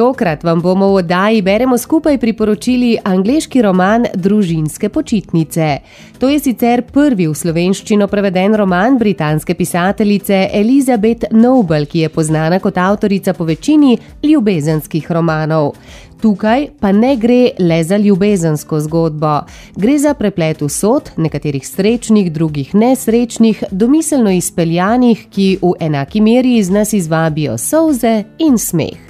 Tokrat vam bomo v oddaji Beremo skupaj priporočili angliški roman Družinske počitnice. To je sicer prvi v slovenščino preveden roman britanske pisateljice Elizabeth Noble, ki je znana kot avtorica po večini ljubezenskih romanov. Tukaj pa ne gre le za ljubezensko zgodbo. Gre za preplet usod, nekaterih srečnih, drugih nesrečnih, domiselno izpeljanih, ki v enaki meri iz nas izvabijo solze in smeh.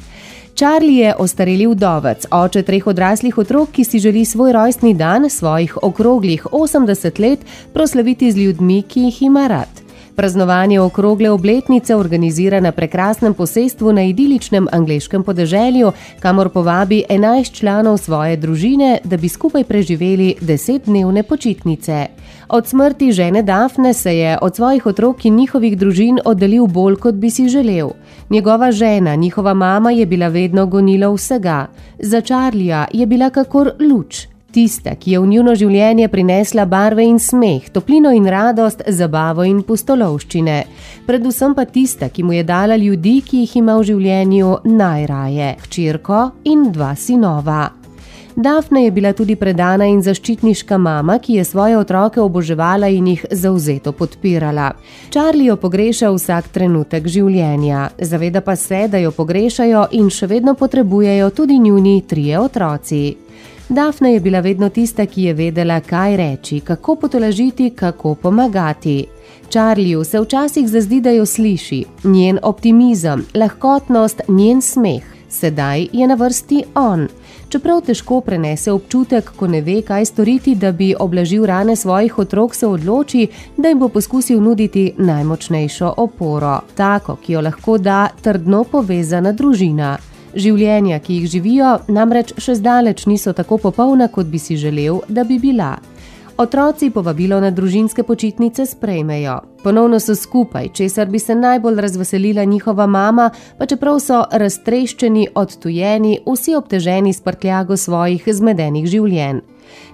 Charlie je ostareli vdovec, oče treh odraslih otrok, ki si želi svoj rojstni dan, svojih okroglih 80 let, proslaviti z ljudmi, ki jih ima rad. Praznovanje okrogle obletnice organizira na prekrasnem posestvu na idiličnem angleškem podeželju, kamor povabi 11 članov svoje družine, da bi skupaj preživeli desetdnevne počitnice. Od smrti žene Dafne se je od svojih otrok in njihovih družin oddaljil bolj, kot bi si želel. Njegova žena, njihova mama, je bila vedno gonila vsega. Za Čarlija je bila kakor luč. Tista, ki je v njuno življenje prinesla barve in smeh, toplino in radost, zabavo in pustolovščine. Predvsem pa tista, ki mu je dala ljudi, ki jih ima v življenju najraje: hčerko in dva sinova. Dafne je bila tudi predana in zaščitniška mama, ki je svoje otroke oboževala in jih zauzeto podpirala. Charlie jo pogreša vsak trenutek življenja, zaveda pa se, da jo pogrešajo in še vedno potrebujejo tudi njuni trije otroci. Dafna je bila vedno tista, ki je vedela, kaj reči, kako potolažiti, kako pomagati. Charliju se včasih zazdi, da jo sliši, njen optimizem, lahkotnost, njen smeh. Sedaj je na vrsti on. Čeprav težko prenese občutek, ko ne ve, kaj storiti, da bi oblažil rane svojih otrok, se odloči, da jim bo poskusil nuditi najmočnejšo oporo, tako, ki jo lahko da trdno povezana družina. Življenja, ki jih živijo, namreč še zdaleč niso tako popolna, kot bi si želel, da bi bila. Otroci povabilo na družinske počitnice sprejmejo. Ponovno so skupaj, česar bi se najbolj razveselila njihova mama, pa čeprav so raztreščeni, odtujeni, vsi obteženi s prtljago svojih zmedenih življenj.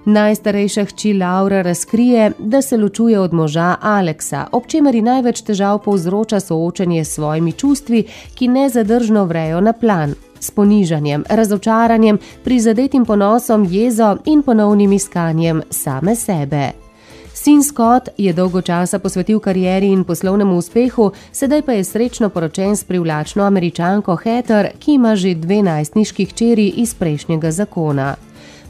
Najstarejša hči Laura razkrije, da se ločuje od moža Aleksa, ob čemer ji največ težav povzroča soočanje s svojimi čustvi, ki nezadržno vrejo na plan s ponižanjem, razočaranjem, prizadetim ponosom, jezo in ponovnim iskanjem same sebe. Sin Scott je dolgo časa posvetil karieri in poslovnemu uspehu, sedaj pa je srečno poročen s privlačno američanko Heather, ki ima že dve najstniški hčeri iz prejšnjega zakona.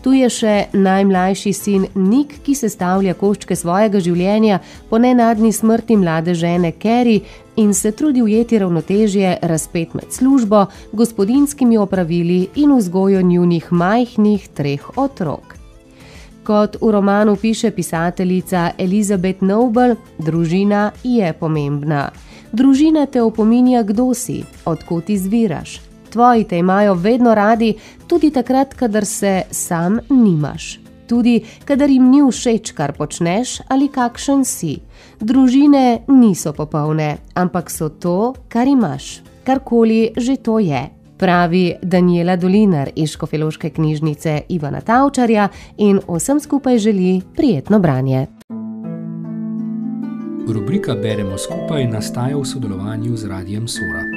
Tu je še najmlajši sin Nik, ki sestavlja koščke svojega življenja po nenadni smrti mlade žene Kerry in se trudi ujeti ravnotežje razpet med službo, gospodinskimi opravili in vzgojo njunih majhnih treh otrok. Kot v romanu piše pisateljica Elizabeth Noble, družina je pomembna. Družina te opominja, kdo si, odkot izviraš, tvoji te imajo vedno radi, tudi takrat, kadar se sam nimaš. Tudi, kadar jim ni všeč, kar počneš ali kakšen si. Družine niso popolne, ampak so to, kar imaš, karkoli že to je. Pravi Daniela Dolinar iz Škofeloške knjižnice Ivana Tavčarja in vsem skupaj želi prijetno branje. Rubrika Beremo skupaj nastaja v sodelovanju z Radijem Sora.